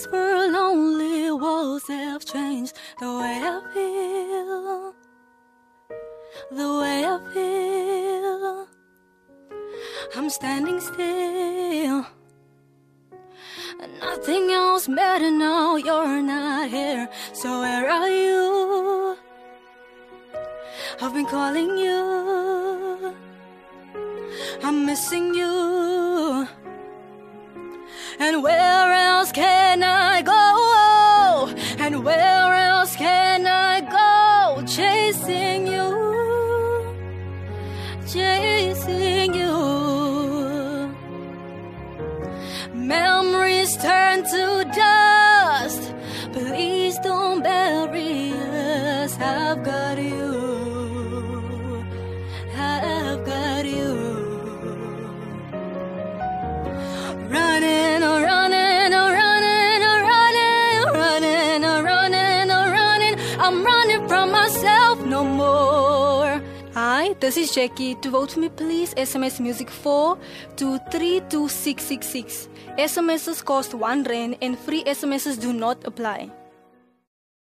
this world, lonely walls have changed the way I feel. The way I feel. I'm standing still. Nothing else matters now, you're not here. So where are you? I've been calling you. I'm missing you. And where else can I go? And where else can I go? Chasing you, chasing you. Memories turn to dust. Please don't bury us. I've got you. I'm running from myself no more. Hi, this is Jackie. To vote for me, please SMS music 4 to 32666. SMSs cost 1 rand and free SMSs do not apply.